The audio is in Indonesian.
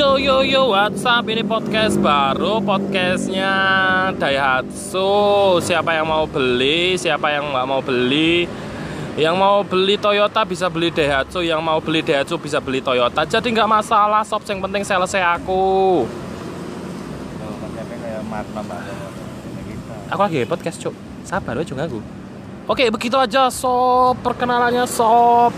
Yo yo yo WhatsApp ini podcast baru podcastnya Daihatsu. Siapa yang mau beli siapa yang nggak mau beli. Yang mau beli Toyota bisa beli Daihatsu yang mau beli Daihatsu bisa beli Toyota. Jadi nggak masalah sob yang penting selesai aku. Aku lagi podcast cuk. Sabar juga aku oke begitu aja sob. Perkenalannya sob.